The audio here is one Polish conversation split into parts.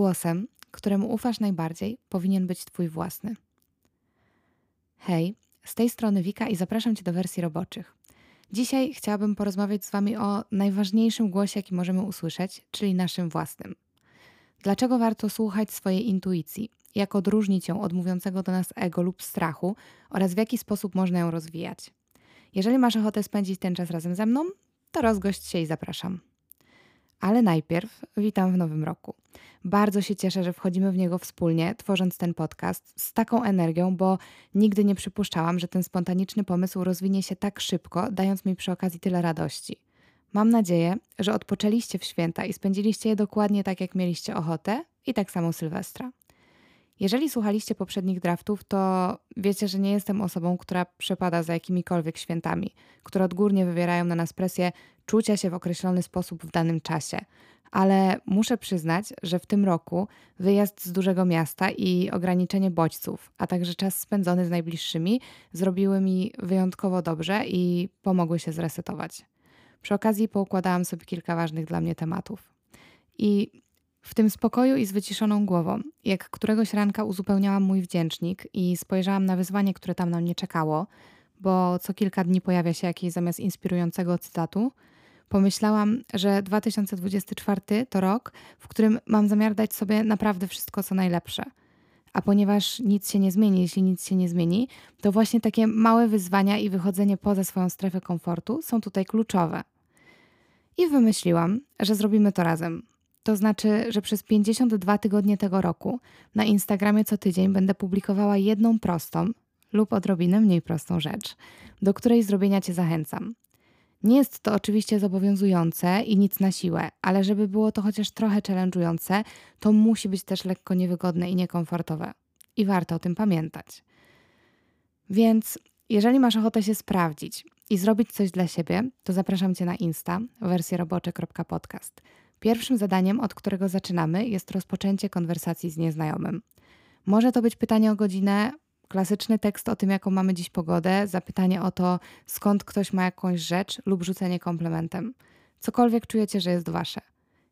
głosem, któremu ufasz najbardziej, powinien być Twój własny. Hej, z tej strony Wika i zapraszam Cię do wersji roboczych. Dzisiaj chciałabym porozmawiać z Wami o najważniejszym głosie, jaki możemy usłyszeć, czyli naszym własnym. Dlaczego warto słuchać swojej intuicji? Jak odróżnić ją od mówiącego do nas ego lub strachu oraz w jaki sposób można ją rozwijać? Jeżeli masz ochotę spędzić ten czas razem ze mną, to rozgość się i zapraszam. Ale najpierw witam w nowym roku. Bardzo się cieszę, że wchodzimy w niego wspólnie, tworząc ten podcast z taką energią, bo nigdy nie przypuszczałam, że ten spontaniczny pomysł rozwinie się tak szybko, dając mi przy okazji tyle radości. Mam nadzieję, że odpoczęliście w święta i spędziliście je dokładnie tak, jak mieliście ochotę i tak samo Sylwestra. Jeżeli słuchaliście poprzednich draftów, to wiecie, że nie jestem osobą, która przepada za jakimikolwiek świętami, które odgórnie wywierają na nas presję czucia się w określony sposób w danym czasie. Ale muszę przyznać, że w tym roku wyjazd z dużego miasta i ograniczenie bodźców, a także czas spędzony z najbliższymi zrobiły mi wyjątkowo dobrze i pomogły się zresetować. Przy okazji poukładałam sobie kilka ważnych dla mnie tematów. I w tym spokoju i z wyciszoną głową, jak któregoś ranka uzupełniałam mój wdzięcznik i spojrzałam na wyzwanie, które tam na mnie czekało, bo co kilka dni pojawia się jakiś zamiast inspirującego cytatu, pomyślałam, że 2024 to rok, w którym mam zamiar dać sobie naprawdę wszystko, co najlepsze. A ponieważ nic się nie zmieni, jeśli nic się nie zmieni, to właśnie takie małe wyzwania i wychodzenie poza swoją strefę komfortu są tutaj kluczowe. I wymyśliłam, że zrobimy to razem. To znaczy, że przez 52 tygodnie tego roku na Instagramie co tydzień będę publikowała jedną prostą lub odrobinę mniej prostą rzecz, do której zrobienia Cię zachęcam. Nie jest to oczywiście zobowiązujące i nic na siłę, ale żeby było to chociaż trochę challenge'ujące, to musi być też lekko niewygodne i niekomfortowe. I warto o tym pamiętać. Więc jeżeli masz ochotę się sprawdzić i zrobić coś dla siebie, to zapraszam Cię na Insta, wersję robocze.podcast. Pierwszym zadaniem, od którego zaczynamy, jest rozpoczęcie konwersacji z nieznajomym. Może to być pytanie o godzinę, klasyczny tekst o tym, jaką mamy dziś pogodę, zapytanie o to, skąd ktoś ma jakąś rzecz lub rzucenie komplementem. Cokolwiek czujecie, że jest wasze.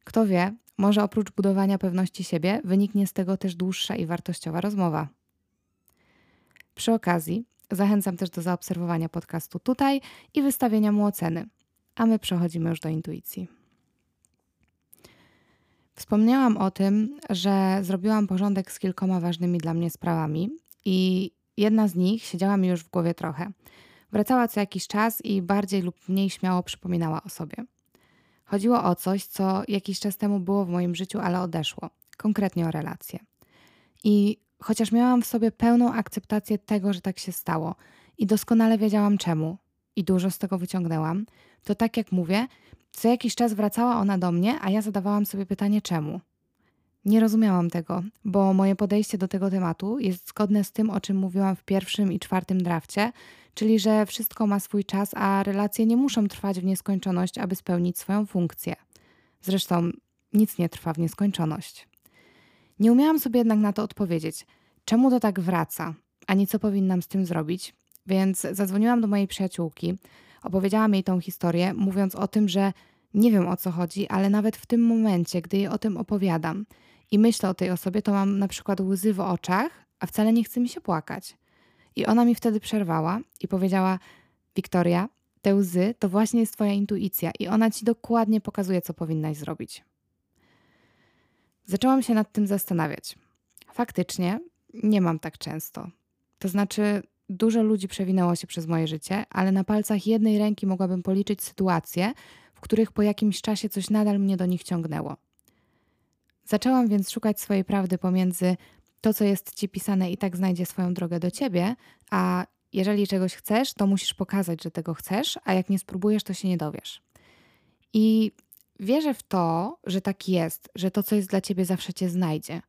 Kto wie, może oprócz budowania pewności siebie wyniknie z tego też dłuższa i wartościowa rozmowa. Przy okazji zachęcam też do zaobserwowania podcastu tutaj i wystawienia mu oceny. A my przechodzimy już do intuicji. Wspomniałam o tym, że zrobiłam porządek z kilkoma ważnymi dla mnie sprawami i jedna z nich siedziała mi już w głowie trochę. Wracała co jakiś czas i bardziej lub mniej śmiało przypominała o sobie. Chodziło o coś, co jakiś czas temu było w moim życiu, ale odeszło. Konkretnie o relacje. I chociaż miałam w sobie pełną akceptację tego, że tak się stało i doskonale wiedziałam czemu i dużo z tego wyciągnęłam, to tak jak mówię, co jakiś czas wracała ona do mnie, a ja zadawałam sobie pytanie czemu. Nie rozumiałam tego, bo moje podejście do tego tematu jest zgodne z tym, o czym mówiłam w pierwszym i czwartym drafcie, czyli że wszystko ma swój czas, a relacje nie muszą trwać w nieskończoność, aby spełnić swoją funkcję. Zresztą nic nie trwa w nieskończoność. Nie umiałam sobie jednak na to odpowiedzieć, czemu to tak wraca, ani co powinnam z tym zrobić, więc zadzwoniłam do mojej przyjaciółki, opowiedziałam jej tą historię, mówiąc o tym, że nie wiem o co chodzi, ale nawet w tym momencie, gdy jej o tym opowiadam i myślę o tej osobie, to mam na przykład łzy w oczach, a wcale nie chce mi się płakać. I ona mi wtedy przerwała i powiedziała: Wiktoria, te łzy to właśnie jest Twoja intuicja i ona ci dokładnie pokazuje, co powinnaś zrobić. Zaczęłam się nad tym zastanawiać. Faktycznie nie mam tak często. To znaczy, dużo ludzi przewinęło się przez moje życie, ale na palcach jednej ręki mogłabym policzyć sytuacje, w których po jakimś czasie coś nadal mnie do nich ciągnęło. Zaczęłam więc szukać swojej prawdy pomiędzy to, co jest ci pisane i tak znajdzie swoją drogę do ciebie, a jeżeli czegoś chcesz, to musisz pokazać, że tego chcesz, a jak nie spróbujesz, to się nie dowiesz. I wierzę w to, że tak jest, że to, co jest dla ciebie, zawsze cię znajdzie.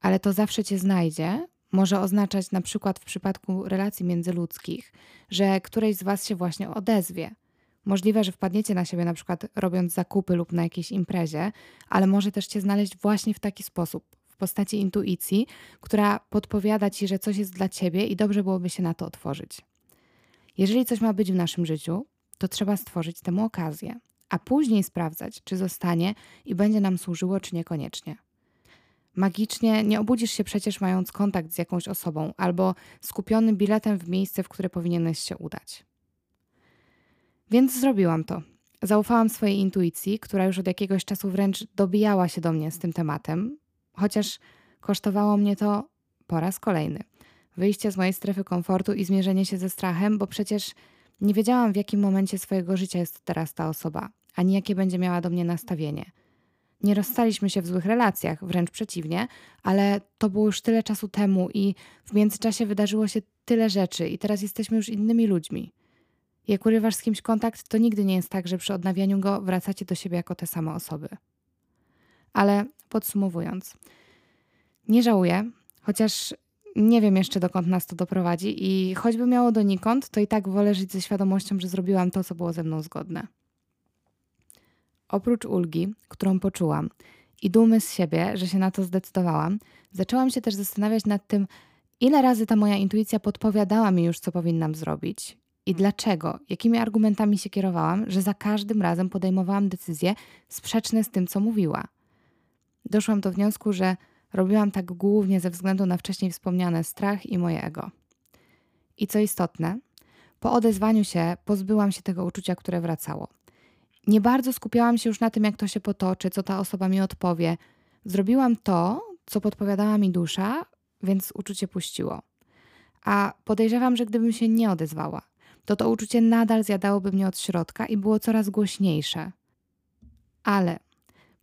Ale to zawsze cię znajdzie może oznaczać na przykład w przypadku relacji międzyludzkich, że któreś z was się właśnie odezwie, Możliwe, że wpadniecie na siebie na przykład robiąc zakupy lub na jakiejś imprezie, ale może też cię znaleźć właśnie w taki sposób, w postaci intuicji, która podpowiada ci, że coś jest dla ciebie i dobrze byłoby się na to otworzyć. Jeżeli coś ma być w naszym życiu, to trzeba stworzyć temu okazję, a później sprawdzać, czy zostanie i będzie nam służyło, czy niekoniecznie. Magicznie nie obudzisz się przecież mając kontakt z jakąś osobą albo skupiony biletem w miejsce, w które powinieneś się udać. Więc zrobiłam to. Zaufałam swojej intuicji, która już od jakiegoś czasu wręcz dobijała się do mnie z tym tematem, chociaż kosztowało mnie to po raz kolejny. Wyjście z mojej strefy komfortu i zmierzenie się ze strachem, bo przecież nie wiedziałam, w jakim momencie swojego życia jest teraz ta osoba, ani jakie będzie miała do mnie nastawienie. Nie rozstaliśmy się w złych relacjach, wręcz przeciwnie, ale to było już tyle czasu temu i w międzyczasie wydarzyło się tyle rzeczy, i teraz jesteśmy już innymi ludźmi. Jak urywasz z kimś kontakt, to nigdy nie jest tak, że przy odnawianiu go wracacie do siebie jako te same osoby. Ale podsumowując, nie żałuję, chociaż nie wiem jeszcze dokąd nas to doprowadzi i choćby miało donikąd, to i tak wolę żyć ze świadomością, że zrobiłam to, co było ze mną zgodne. Oprócz ulgi, którą poczułam i dumy z siebie, że się na to zdecydowałam, zaczęłam się też zastanawiać nad tym, ile razy ta moja intuicja podpowiadała mi już, co powinnam zrobić i dlaczego, jakimi argumentami się kierowałam, że za każdym razem podejmowałam decyzje sprzeczne z tym, co mówiła. Doszłam do wniosku, że robiłam tak głównie ze względu na wcześniej wspomniane strach i moje ego. I co istotne, po odezwaniu się pozbyłam się tego uczucia, które wracało. Nie bardzo skupiałam się już na tym, jak to się potoczy, co ta osoba mi odpowie. Zrobiłam to, co podpowiadała mi dusza, więc uczucie puściło. A podejrzewam, że gdybym się nie odezwała, to to uczucie nadal zjadałoby mnie od środka i było coraz głośniejsze. Ale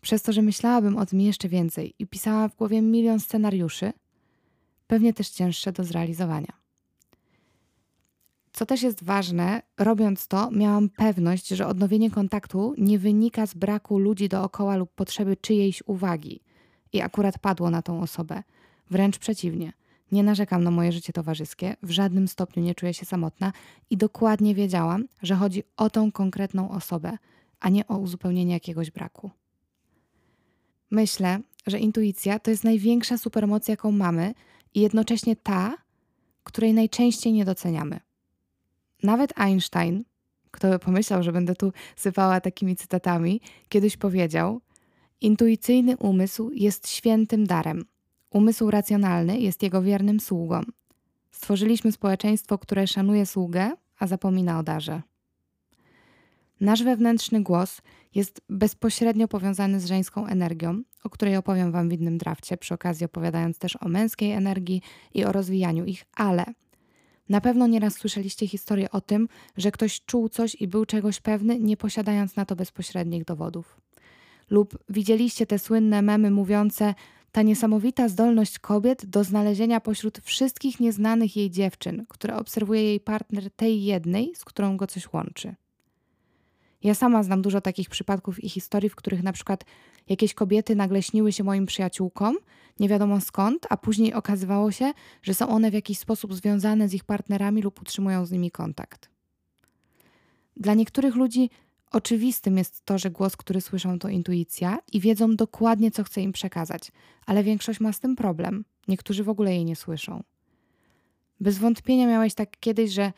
przez to, że myślałabym o tym jeszcze więcej i pisała w głowie milion scenariuszy, pewnie też cięższe do zrealizowania. Co też jest ważne, robiąc to, miałam pewność, że odnowienie kontaktu nie wynika z braku ludzi dookoła lub potrzeby czyjejś uwagi. I akurat padło na tą osobę. Wręcz przeciwnie. Nie narzekam na moje życie towarzyskie, w żadnym stopniu nie czuję się samotna i dokładnie wiedziałam, że chodzi o tą konkretną osobę, a nie o uzupełnienie jakiegoś braku. Myślę, że intuicja to jest największa supermoc, jaką mamy i jednocześnie ta, której najczęściej nie doceniamy. Nawet Einstein, kto by pomyślał, że będę tu sypała takimi cytatami, kiedyś powiedział: Intuicyjny umysł jest świętym darem. Umysł racjonalny jest jego wiernym sługą. Stworzyliśmy społeczeństwo, które szanuje sługę, a zapomina o darze. Nasz wewnętrzny głos jest bezpośrednio powiązany z żeńską energią, o której opowiem Wam w innym drafcie, przy okazji opowiadając też o męskiej energii i o rozwijaniu ich, ale na pewno nieraz słyszeliście historię o tym, że ktoś czuł coś i był czegoś pewny, nie posiadając na to bezpośrednich dowodów. Lub widzieliście te słynne memy mówiące, ta niesamowita zdolność kobiet do znalezienia pośród wszystkich nieznanych jej dziewczyn, które obserwuje jej partner tej jednej, z którą go coś łączy. Ja sama znam dużo takich przypadków i historii, w których na przykład jakieś kobiety nagle śniły się moim przyjaciółkom, nie wiadomo skąd, a później okazywało się, że są one w jakiś sposób związane z ich partnerami lub utrzymują z nimi kontakt. Dla niektórych ludzi oczywistym jest to, że głos, który słyszą, to intuicja i wiedzą dokładnie, co chce im przekazać, ale większość ma z tym problem. Niektórzy w ogóle jej nie słyszą. Bez wątpienia miałeś tak kiedyś, że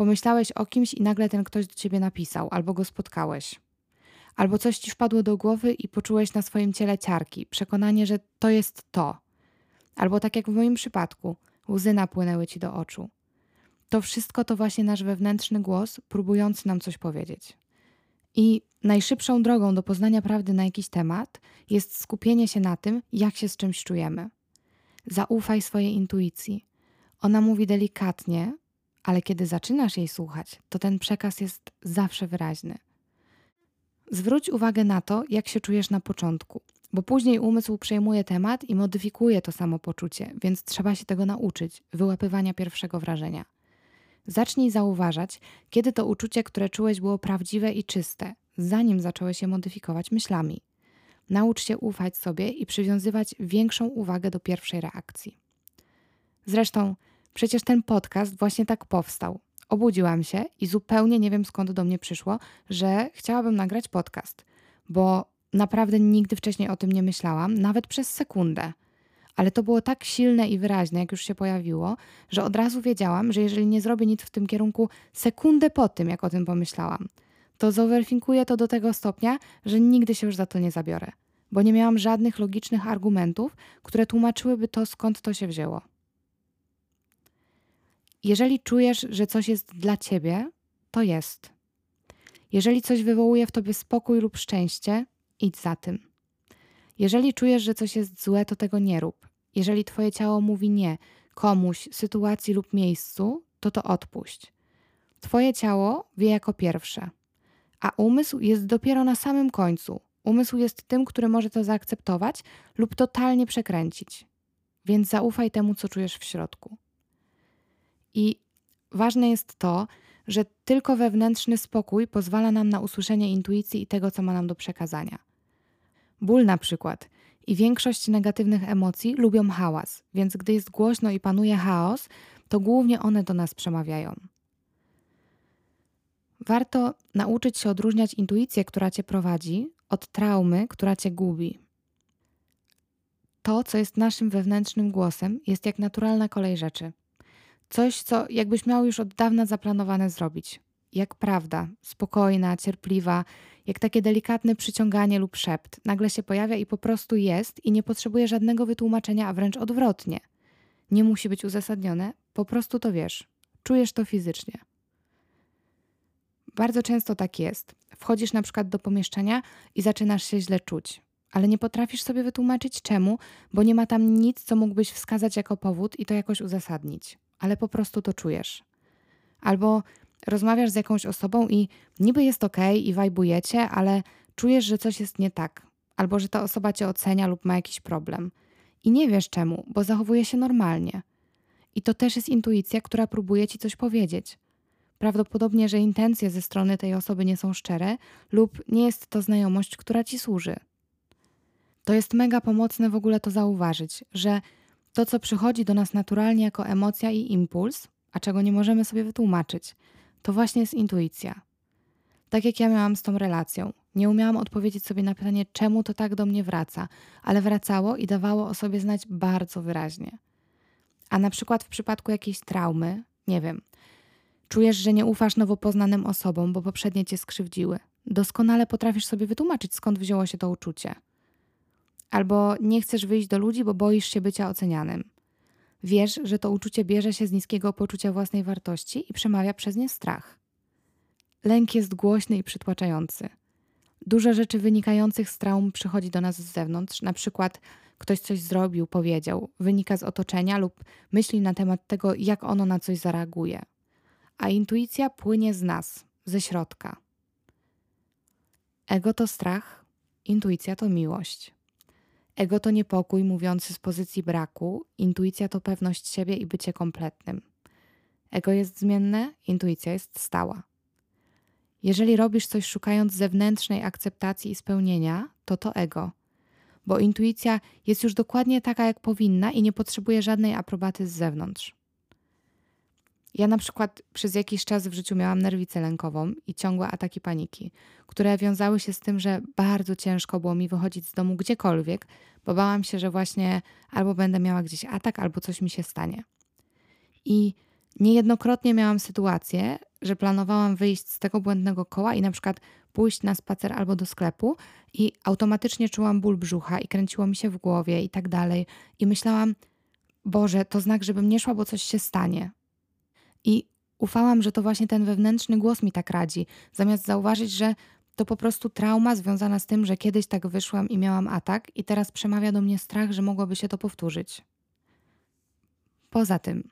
Pomyślałeś o kimś i nagle ten ktoś do ciebie napisał, albo go spotkałeś. Albo coś ci wpadło do głowy i poczułeś na swoim ciele ciarki, przekonanie, że to jest to. Albo tak jak w moim przypadku, łzy napłynęły ci do oczu. To wszystko to właśnie nasz wewnętrzny głos, próbujący nam coś powiedzieć. I najszybszą drogą do poznania prawdy na jakiś temat jest skupienie się na tym, jak się z czymś czujemy. Zaufaj swojej intuicji. Ona mówi delikatnie, ale kiedy zaczynasz jej słuchać, to ten przekaz jest zawsze wyraźny. Zwróć uwagę na to, jak się czujesz na początku, bo później umysł przejmuje temat i modyfikuje to samopoczucie, więc trzeba się tego nauczyć wyłapywania pierwszego wrażenia. Zacznij zauważać, kiedy to uczucie, które czułeś, było prawdziwe i czyste, zanim zacząłeś je modyfikować myślami. Naucz się ufać sobie i przywiązywać większą uwagę do pierwszej reakcji. Zresztą, Przecież ten podcast właśnie tak powstał. Obudziłam się i zupełnie nie wiem skąd do mnie przyszło, że chciałabym nagrać podcast, bo naprawdę nigdy wcześniej o tym nie myślałam, nawet przez sekundę. Ale to było tak silne i wyraźne, jak już się pojawiło, że od razu wiedziałam, że jeżeli nie zrobię nic w tym kierunku sekundę po tym, jak o tym pomyślałam, to zoverfinkuję to do tego stopnia, że nigdy się już za to nie zabiorę. bo nie miałam żadnych logicznych argumentów, które tłumaczyłyby to, skąd to się wzięło. Jeżeli czujesz, że coś jest dla ciebie, to jest. Jeżeli coś wywołuje w tobie spokój lub szczęście, idź za tym. Jeżeli czujesz, że coś jest złe, to tego nie rób. Jeżeli twoje ciało mówi nie komuś, sytuacji lub miejscu, to to odpuść. Twoje ciało wie jako pierwsze, a umysł jest dopiero na samym końcu. Umysł jest tym, który może to zaakceptować lub totalnie przekręcić. Więc zaufaj temu, co czujesz w środku. I ważne jest to, że tylko wewnętrzny spokój pozwala nam na usłyszenie intuicji i tego, co ma nam do przekazania. Ból na przykład i większość negatywnych emocji lubią hałas, więc gdy jest głośno i panuje chaos, to głównie one do nas przemawiają. Warto nauczyć się odróżniać intuicję, która cię prowadzi, od traumy, która cię gubi. To, co jest naszym wewnętrznym głosem, jest jak naturalna kolej rzeczy. Coś, co jakbyś miał już od dawna zaplanowane zrobić. Jak prawda, spokojna, cierpliwa, jak takie delikatne przyciąganie lub szept, nagle się pojawia i po prostu jest i nie potrzebuje żadnego wytłumaczenia, a wręcz odwrotnie. Nie musi być uzasadnione, po prostu to wiesz. Czujesz to fizycznie. Bardzo często tak jest. Wchodzisz na przykład do pomieszczenia i zaczynasz się źle czuć, ale nie potrafisz sobie wytłumaczyć czemu, bo nie ma tam nic, co mógłbyś wskazać jako powód i to jakoś uzasadnić, ale po prostu to czujesz. Albo rozmawiasz z jakąś osobą i niby jest ok i wajbujecie, ale czujesz, że coś jest nie tak, albo że ta osoba cię ocenia lub ma jakiś problem. I nie wiesz czemu, bo zachowuje się normalnie. I to też jest intuicja, która próbuje ci coś powiedzieć. Prawdopodobnie, że intencje ze strony tej osoby nie są szczere, lub nie jest to znajomość, która ci służy. To jest mega pomocne w ogóle to zauważyć, że to, co przychodzi do nas naturalnie jako emocja i impuls, a czego nie możemy sobie wytłumaczyć, to właśnie jest intuicja. Tak jak ja miałam z tą relacją. Nie umiałam odpowiedzieć sobie na pytanie, czemu to tak do mnie wraca, ale wracało i dawało o sobie znać bardzo wyraźnie. A na przykład w przypadku jakiejś traumy, nie wiem, czujesz, że nie ufasz nowo poznanym osobom, bo poprzednie cię skrzywdziły. Doskonale potrafisz sobie wytłumaczyć, skąd wzięło się to uczucie. Albo nie chcesz wyjść do ludzi, bo boisz się bycia ocenianym. Wiesz, że to uczucie bierze się z niskiego poczucia własnej wartości i przemawia przez nie strach. Lęk jest głośny i przytłaczający. Dużo rzeczy wynikających z traum przychodzi do nas z zewnątrz, na przykład ktoś coś zrobił, powiedział, wynika z otoczenia lub myśli na temat tego, jak ono na coś zareaguje. A intuicja płynie z nas, ze środka. Ego to strach, intuicja to miłość. Ego to niepokój mówiący z pozycji braku, intuicja to pewność siebie i bycie kompletnym. Ego jest zmienne, intuicja jest stała. Jeżeli robisz coś szukając zewnętrznej akceptacji i spełnienia, to to ego. Bo intuicja jest już dokładnie taka, jak powinna i nie potrzebuje żadnej aprobaty z zewnątrz. Ja na przykład przez jakiś czas w życiu miałam nerwicę lękową i ciągłe ataki paniki, które wiązały się z tym, że bardzo ciężko było mi wychodzić z domu gdziekolwiek, bo bałam się, że właśnie albo będę miała gdzieś atak, albo coś mi się stanie. I niejednokrotnie miałam sytuację, że planowałam wyjść z tego błędnego koła i na przykład pójść na spacer albo do sklepu i automatycznie czułam ból brzucha i kręciło mi się w głowie i tak dalej. I myślałam, Boże, to znak, żebym nie szła, bo coś się stanie. I ufałam, że to właśnie ten wewnętrzny głos mi tak radzi, zamiast zauważyć, że to po prostu trauma związana z tym, że kiedyś tak wyszłam i miałam atak, i teraz przemawia do mnie strach, że mogłoby się to powtórzyć. Poza tym,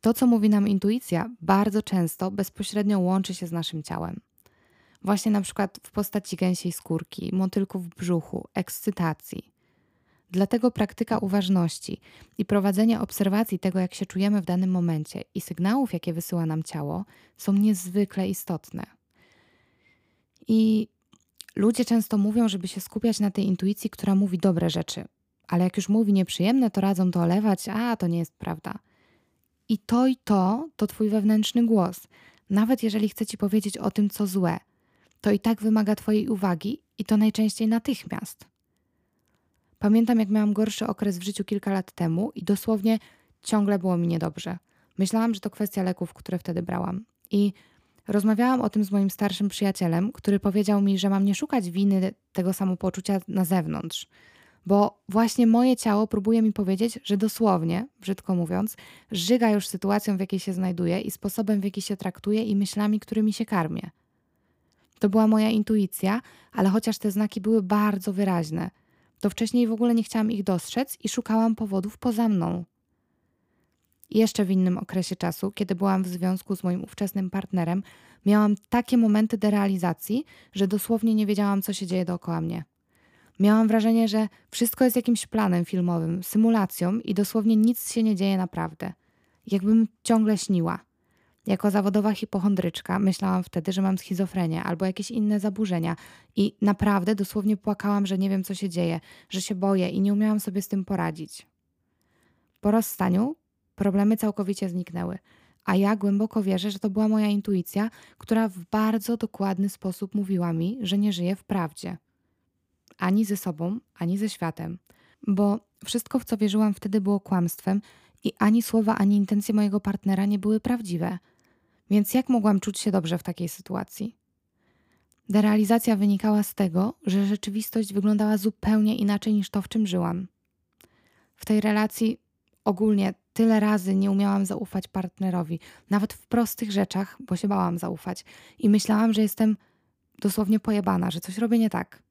to, co mówi nam intuicja, bardzo często bezpośrednio łączy się z naszym ciałem. Właśnie na przykład w postaci gęsiej skórki, motylków w brzuchu, ekscytacji. Dlatego praktyka uważności i prowadzenie obserwacji tego, jak się czujemy w danym momencie i sygnałów, jakie wysyła nam ciało, są niezwykle istotne. I ludzie często mówią, żeby się skupiać na tej intuicji, która mówi dobre rzeczy, ale jak już mówi nieprzyjemne, to radzą to olewać, a to nie jest prawda. I to i to to twój wewnętrzny głos. Nawet jeżeli chce ci powiedzieć o tym, co złe, to i tak wymaga twojej uwagi i to najczęściej natychmiast. Pamiętam, jak miałam gorszy okres w życiu kilka lat temu i dosłownie ciągle było mi niedobrze. Myślałam, że to kwestia leków, które wtedy brałam. I Rozmawiałam o tym z moim starszym przyjacielem, który powiedział mi, że mam nie szukać winy tego samopoczucia na zewnątrz, bo właśnie moje ciało próbuje mi powiedzieć, że dosłownie, brzydko mówiąc, żyga już sytuacją, w jakiej się znajduję i sposobem, w jaki się traktuję i myślami, którymi się karmię. To była moja intuicja, ale chociaż te znaki były bardzo wyraźne, to wcześniej w ogóle nie chciałam ich dostrzec i szukałam powodów poza mną. Jeszcze w innym okresie czasu, kiedy byłam w związku z moim ówczesnym partnerem, miałam takie momenty derealizacji, że dosłownie nie wiedziałam, co się dzieje dookoła mnie. Miałam wrażenie, że wszystko jest jakimś planem filmowym, symulacją i dosłownie nic się nie dzieje naprawdę. Jakbym ciągle śniła. Jako zawodowa hipochondryczka myślałam wtedy, że mam schizofrenię albo jakieś inne zaburzenia i naprawdę dosłownie płakałam, że nie wiem, co się dzieje, że się boję i nie umiałam sobie z tym poradzić. Po rozstaniu problemy całkowicie zniknęły, a ja głęboko wierzę, że to była moja intuicja, która w bardzo dokładny sposób mówiła mi, że nie żyję w prawdzie. Ani ze sobą, ani ze światem. Bo wszystko, w co wierzyłam wtedy, było kłamstwem i ani słowa, ani intencje mojego partnera nie były prawdziwe. Więc jak mogłam czuć się dobrze w takiej sytuacji? Derealizacja wynikała z tego, że rzeczywistość wyglądała zupełnie inaczej niż to, w czym żyłam. W tej relacji ogólnie tyle razy nie umiałam zaufać partnerowi, nawet w prostych rzeczach, bo się bałam zaufać i myślałam, że jestem dosłownie pojebana, że coś robię nie tak.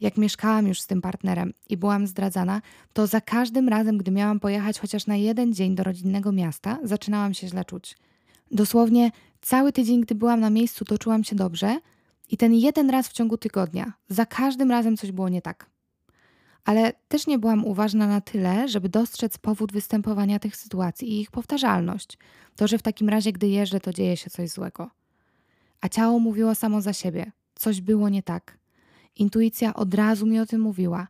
Jak mieszkałam już z tym partnerem i byłam zdradzana, to za każdym razem, gdy miałam pojechać chociaż na jeden dzień do rodzinnego miasta, zaczynałam się źle czuć. Dosłownie cały tydzień, gdy byłam na miejscu, to czułam się dobrze i ten jeden raz w ciągu tygodnia, za każdym razem coś było nie tak. Ale też nie byłam uważna na tyle, żeby dostrzec powód występowania tych sytuacji i ich powtarzalność. To, że w takim razie, gdy jeżdżę, to dzieje się coś złego. A ciało mówiło samo za siebie. Coś było nie tak. Intuicja od razu mi o tym mówiła.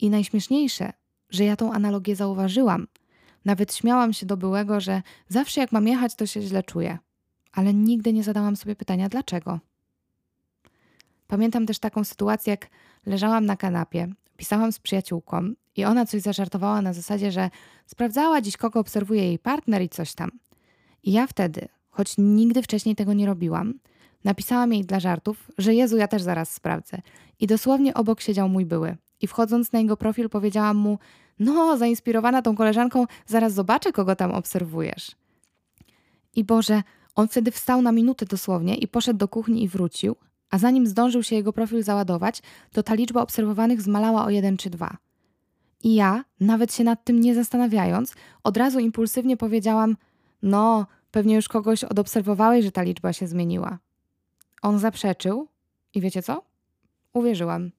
I najśmieszniejsze, że ja tą analogię zauważyłam. Nawet śmiałam się do byłego, że zawsze jak mam jechać, to się źle czuję. Ale nigdy nie zadałam sobie pytania, dlaczego. Pamiętam też taką sytuację, jak leżałam na kanapie, pisałam z przyjaciółką i ona coś zażartowała na zasadzie, że sprawdzała dziś, kogo obserwuje jej partner i coś tam. I ja wtedy, choć nigdy wcześniej tego nie robiłam, Napisałam jej dla żartów, że Jezu, ja też zaraz sprawdzę. I dosłownie obok siedział mój były. I wchodząc na jego profil powiedziałam mu, no, zainspirowana tą koleżanką, zaraz zobaczę, kogo tam obserwujesz. I Boże, on wtedy wstał na minutę dosłownie i poszedł do kuchni i wrócił, a zanim zdążył się jego profil załadować, to ta liczba obserwowanych zmalała o jeden czy dwa. I ja, nawet się nad tym nie zastanawiając, od razu impulsywnie powiedziałam: No, pewnie już kogoś odobserwowałeś, że ta liczba się zmieniła. On zaprzeczył i wiecie co? Uwierzyłam.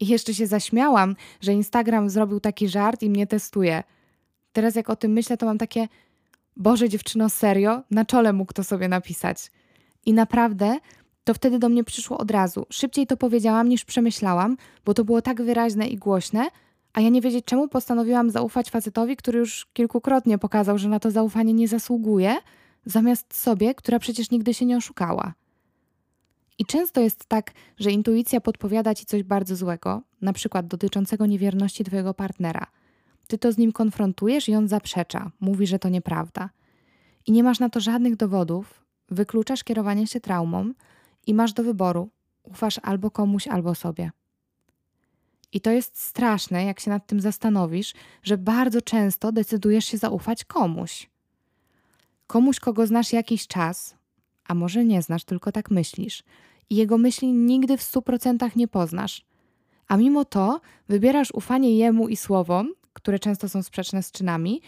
I jeszcze się zaśmiałam, że Instagram zrobił taki żart i mnie testuje. Teraz jak o tym myślę, to mam takie Boże dziewczyno, serio? Na czole mógł to sobie napisać. I naprawdę to wtedy do mnie przyszło od razu. Szybciej to powiedziałam niż przemyślałam, bo to było tak wyraźne i głośne, a ja nie wiedzieć czemu postanowiłam zaufać facetowi, który już kilkukrotnie pokazał, że na to zaufanie nie zasługuje, zamiast sobie, która przecież nigdy się nie oszukała. I często jest tak, że intuicja podpowiada ci coś bardzo złego, na przykład dotyczącego niewierności twojego partnera. Ty to z nim konfrontujesz i on zaprzecza, mówi, że to nieprawda. I nie masz na to żadnych dowodów, wykluczasz kierowanie się traumą i masz do wyboru: ufasz albo komuś, albo sobie. I to jest straszne, jak się nad tym zastanowisz, że bardzo często decydujesz się zaufać komuś. Komuś, kogo znasz jakiś czas, a może nie znasz, tylko tak myślisz, i jego myśli nigdy w stu procentach nie poznasz. A mimo to wybierasz ufanie jemu i słowom, które często są sprzeczne z czynami,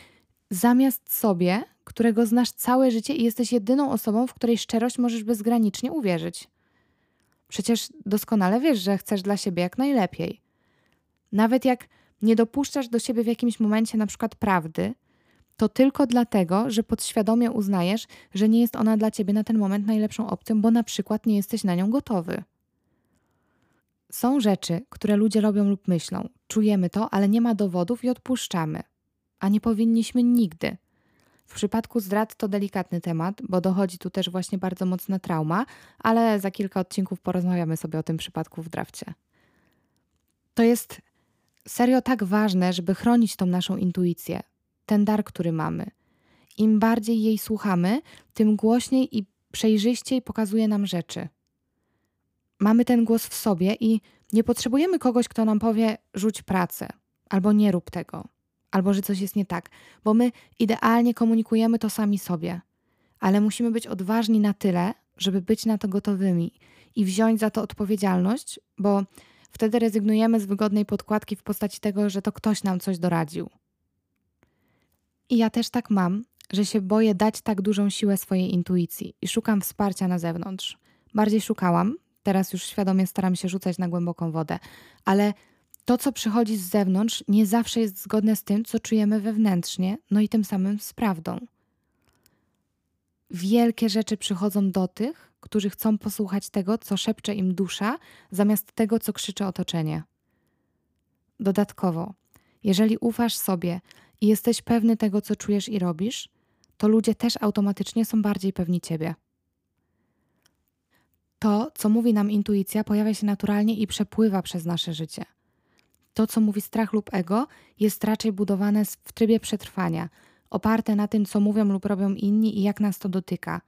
zamiast sobie, którego znasz całe życie i jesteś jedyną osobą, w której szczerość możesz bezgranicznie uwierzyć. Przecież doskonale wiesz, że chcesz dla siebie jak najlepiej. Nawet jak nie dopuszczasz do siebie w jakimś momencie na przykład prawdy, to tylko dlatego, że podświadomie uznajesz, że nie jest ona dla ciebie na ten moment najlepszą opcją, bo na przykład nie jesteś na nią gotowy. Są rzeczy, które ludzie robią lub myślą. Czujemy to, ale nie ma dowodów i odpuszczamy. A nie powinniśmy nigdy. W przypadku zdrad to delikatny temat, bo dochodzi tu też właśnie bardzo mocna trauma, ale za kilka odcinków porozmawiamy sobie o tym przypadku w drafcie. To jest serio tak ważne, żeby chronić tą naszą intuicję, ten dar, który mamy. Im bardziej jej słuchamy, tym głośniej i przejrzyściej pokazuje nam rzeczy. Mamy ten głos w sobie i nie potrzebujemy kogoś, kto nam powie: rzuć pracę, albo nie rób tego, albo że coś jest nie tak, bo my idealnie komunikujemy to sami sobie, ale musimy być odważni na tyle, żeby być na to gotowymi i wziąć za to odpowiedzialność, bo wtedy rezygnujemy z wygodnej podkładki w postaci tego, że to ktoś nam coś doradził. I ja też tak mam, że się boję dać tak dużą siłę swojej intuicji i szukam wsparcia na zewnątrz. Bardziej szukałam, teraz już świadomie staram się rzucać na głęboką wodę, ale to, co przychodzi z zewnątrz, nie zawsze jest zgodne z tym, co czujemy wewnętrznie, no i tym samym z prawdą. Wielkie rzeczy przychodzą do tych, którzy chcą posłuchać tego, co szepcze im dusza, zamiast tego, co krzyczy otoczenie. Dodatkowo, jeżeli ufasz sobie i jesteś pewny tego, co czujesz i robisz, to ludzie też automatycznie są bardziej pewni ciebie. To, co mówi nam intuicja, pojawia się naturalnie i przepływa przez nasze życie. To, co mówi strach lub ego, jest raczej budowane w trybie przetrwania, oparte na tym, co mówią lub robią inni i jak nas to dotyka.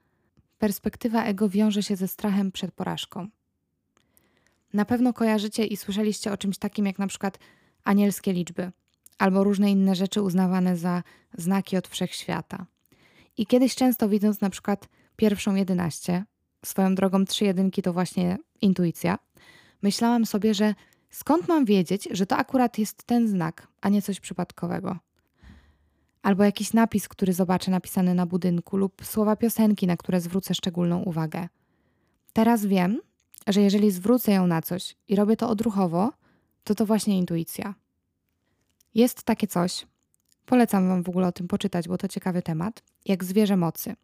Perspektywa ego wiąże się ze strachem przed porażką. Na pewno kojarzycie i słyszeliście o czymś takim jak na przykład anielskie liczby albo różne inne rzeczy uznawane za znaki od wszechświata. I kiedyś często widząc na przykład pierwszą jedenaście, swoją drogą trzy jedynki to właśnie intuicja, myślałam sobie, że skąd mam wiedzieć, że to akurat jest ten znak, a nie coś przypadkowego. Albo jakiś napis, który zobaczę napisany na budynku, lub słowa piosenki, na które zwrócę szczególną uwagę. Teraz wiem, że jeżeli zwrócę ją na coś i robię to odruchowo, to to właśnie intuicja. Jest takie coś, polecam Wam w ogóle o tym poczytać, bo to ciekawy temat, jak zwierzę mocy.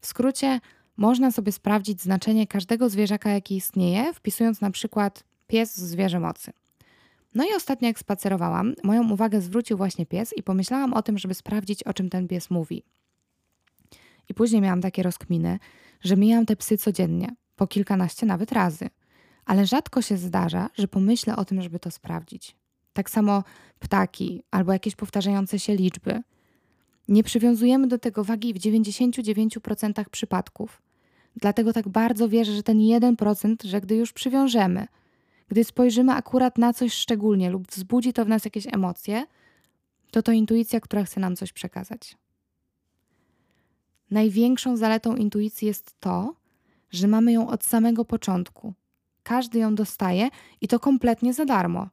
W skrócie, można sobie sprawdzić znaczenie każdego zwierzaka, jaki istnieje, wpisując na przykład pies zwierzę mocy. No i ostatnio, jak spacerowałam, moją uwagę zwrócił właśnie pies i pomyślałam o tym, żeby sprawdzić, o czym ten pies mówi. I później miałam takie rozkminy, że mijam te psy codziennie, po kilkanaście nawet razy. Ale rzadko się zdarza, że pomyślę o tym, żeby to sprawdzić. Tak samo ptaki albo jakieś powtarzające się liczby. Nie przywiązujemy do tego wagi w 99% przypadków. Dlatego tak bardzo wierzę, że ten 1%, że gdy już przywiążemy, gdy spojrzymy akurat na coś szczególnie lub wzbudzi to w nas jakieś emocje, to to intuicja, która chce nam coś przekazać. Największą zaletą intuicji jest to, że mamy ją od samego początku. Każdy ją dostaje i to kompletnie za darmo.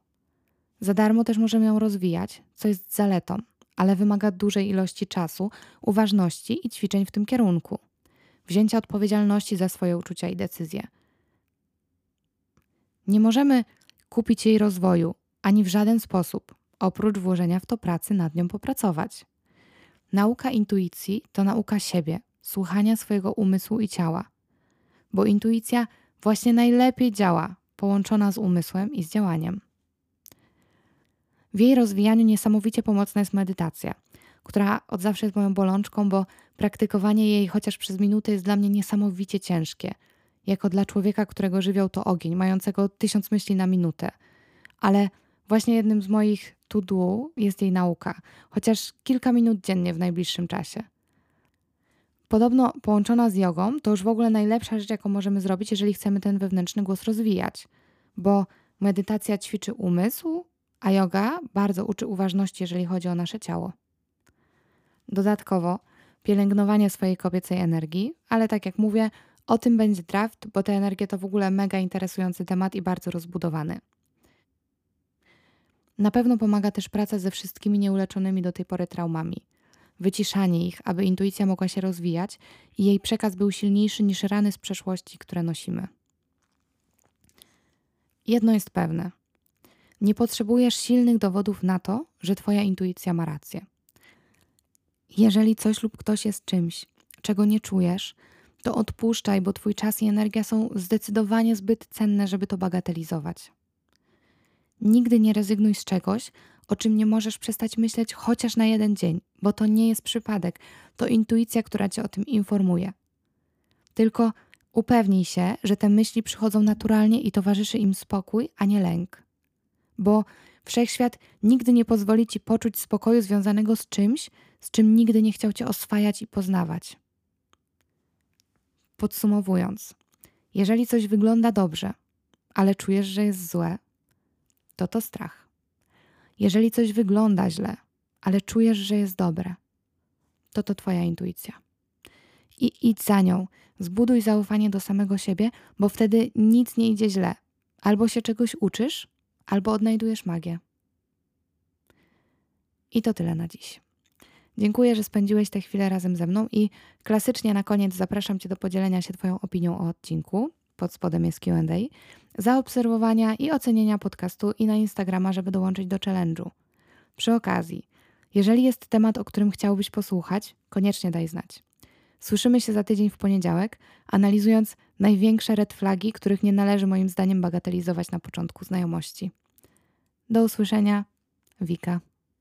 Za darmo też możemy ją rozwijać, co jest zaletą, ale wymaga dużej ilości czasu, uważności i ćwiczeń w tym kierunku. Wzięcia odpowiedzialności za swoje uczucia i decyzje. Nie możemy kupić jej rozwoju ani w żaden sposób, oprócz włożenia w to pracy nad nią popracować. Nauka intuicji to nauka siebie, słuchania swojego umysłu i ciała, bo intuicja właśnie najlepiej działa, połączona z umysłem i z działaniem. W jej rozwijaniu niesamowicie pomocna jest medytacja, która od zawsze jest moją bolączką, bo praktykowanie jej chociaż przez minutę jest dla mnie niesamowicie ciężkie. Jako dla człowieka, którego żywioł to ogień, mającego tysiąc myśli na minutę. Ale właśnie jednym z moich to-do jest jej nauka, chociaż kilka minut dziennie w najbliższym czasie. Podobno połączona z jogą to już w ogóle najlepsza rzecz, jaką możemy zrobić, jeżeli chcemy ten wewnętrzny głos rozwijać, bo medytacja ćwiczy umysł, a yoga bardzo uczy uważności, jeżeli chodzi o nasze ciało. Dodatkowo pielęgnowanie swojej kobiecej energii, ale tak jak mówię, o tym będzie draft, bo te energie to w ogóle mega interesujący temat i bardzo rozbudowany. Na pewno pomaga też praca ze wszystkimi nieuleczonymi do tej pory traumami. Wyciszanie ich, aby intuicja mogła się rozwijać i jej przekaz był silniejszy niż rany z przeszłości, które nosimy. Jedno jest pewne – nie potrzebujesz silnych dowodów na to, że Twoja intuicja ma rację. Jeżeli coś lub ktoś jest czymś, czego nie czujesz, to odpuszczaj, bo Twój czas i energia są zdecydowanie zbyt cenne, żeby to bagatelizować. Nigdy nie rezygnuj z czegoś, o czym nie możesz przestać myśleć chociaż na jeden dzień, bo to nie jest przypadek, to intuicja, która cię o tym informuje. Tylko upewnij się, że te myśli przychodzą naturalnie i towarzyszy im spokój, a nie lęk bo wszechświat nigdy nie pozwoli ci poczuć spokoju związanego z czymś, z czym nigdy nie chciał cię oswajać i poznawać. podsumowując, jeżeli coś wygląda dobrze, ale czujesz, że jest złe, to to strach. Jeżeli coś wygląda źle, ale czujesz, że jest dobre, to to Twoja intuicja. I idź za nią, zbuduj zaufanie do samego siebie, bo wtedy nic nie idzie źle. Albo się czegoś uczysz, albo odnajdujesz magię. I to tyle na dziś. Dziękuję, że spędziłeś tę chwilę razem ze mną i klasycznie na koniec zapraszam Cię do podzielenia się Twoją opinią o odcinku. Pod spodem jest QA. Zaobserwowania i ocenienia podcastu i na Instagrama, żeby dołączyć do challenge'u. Przy okazji, jeżeli jest temat, o którym chciałbyś posłuchać, koniecznie daj znać. Słyszymy się za tydzień w poniedziałek, analizując największe red flagi, których nie należy moim zdaniem bagatelizować na początku znajomości. Do usłyszenia, Wika.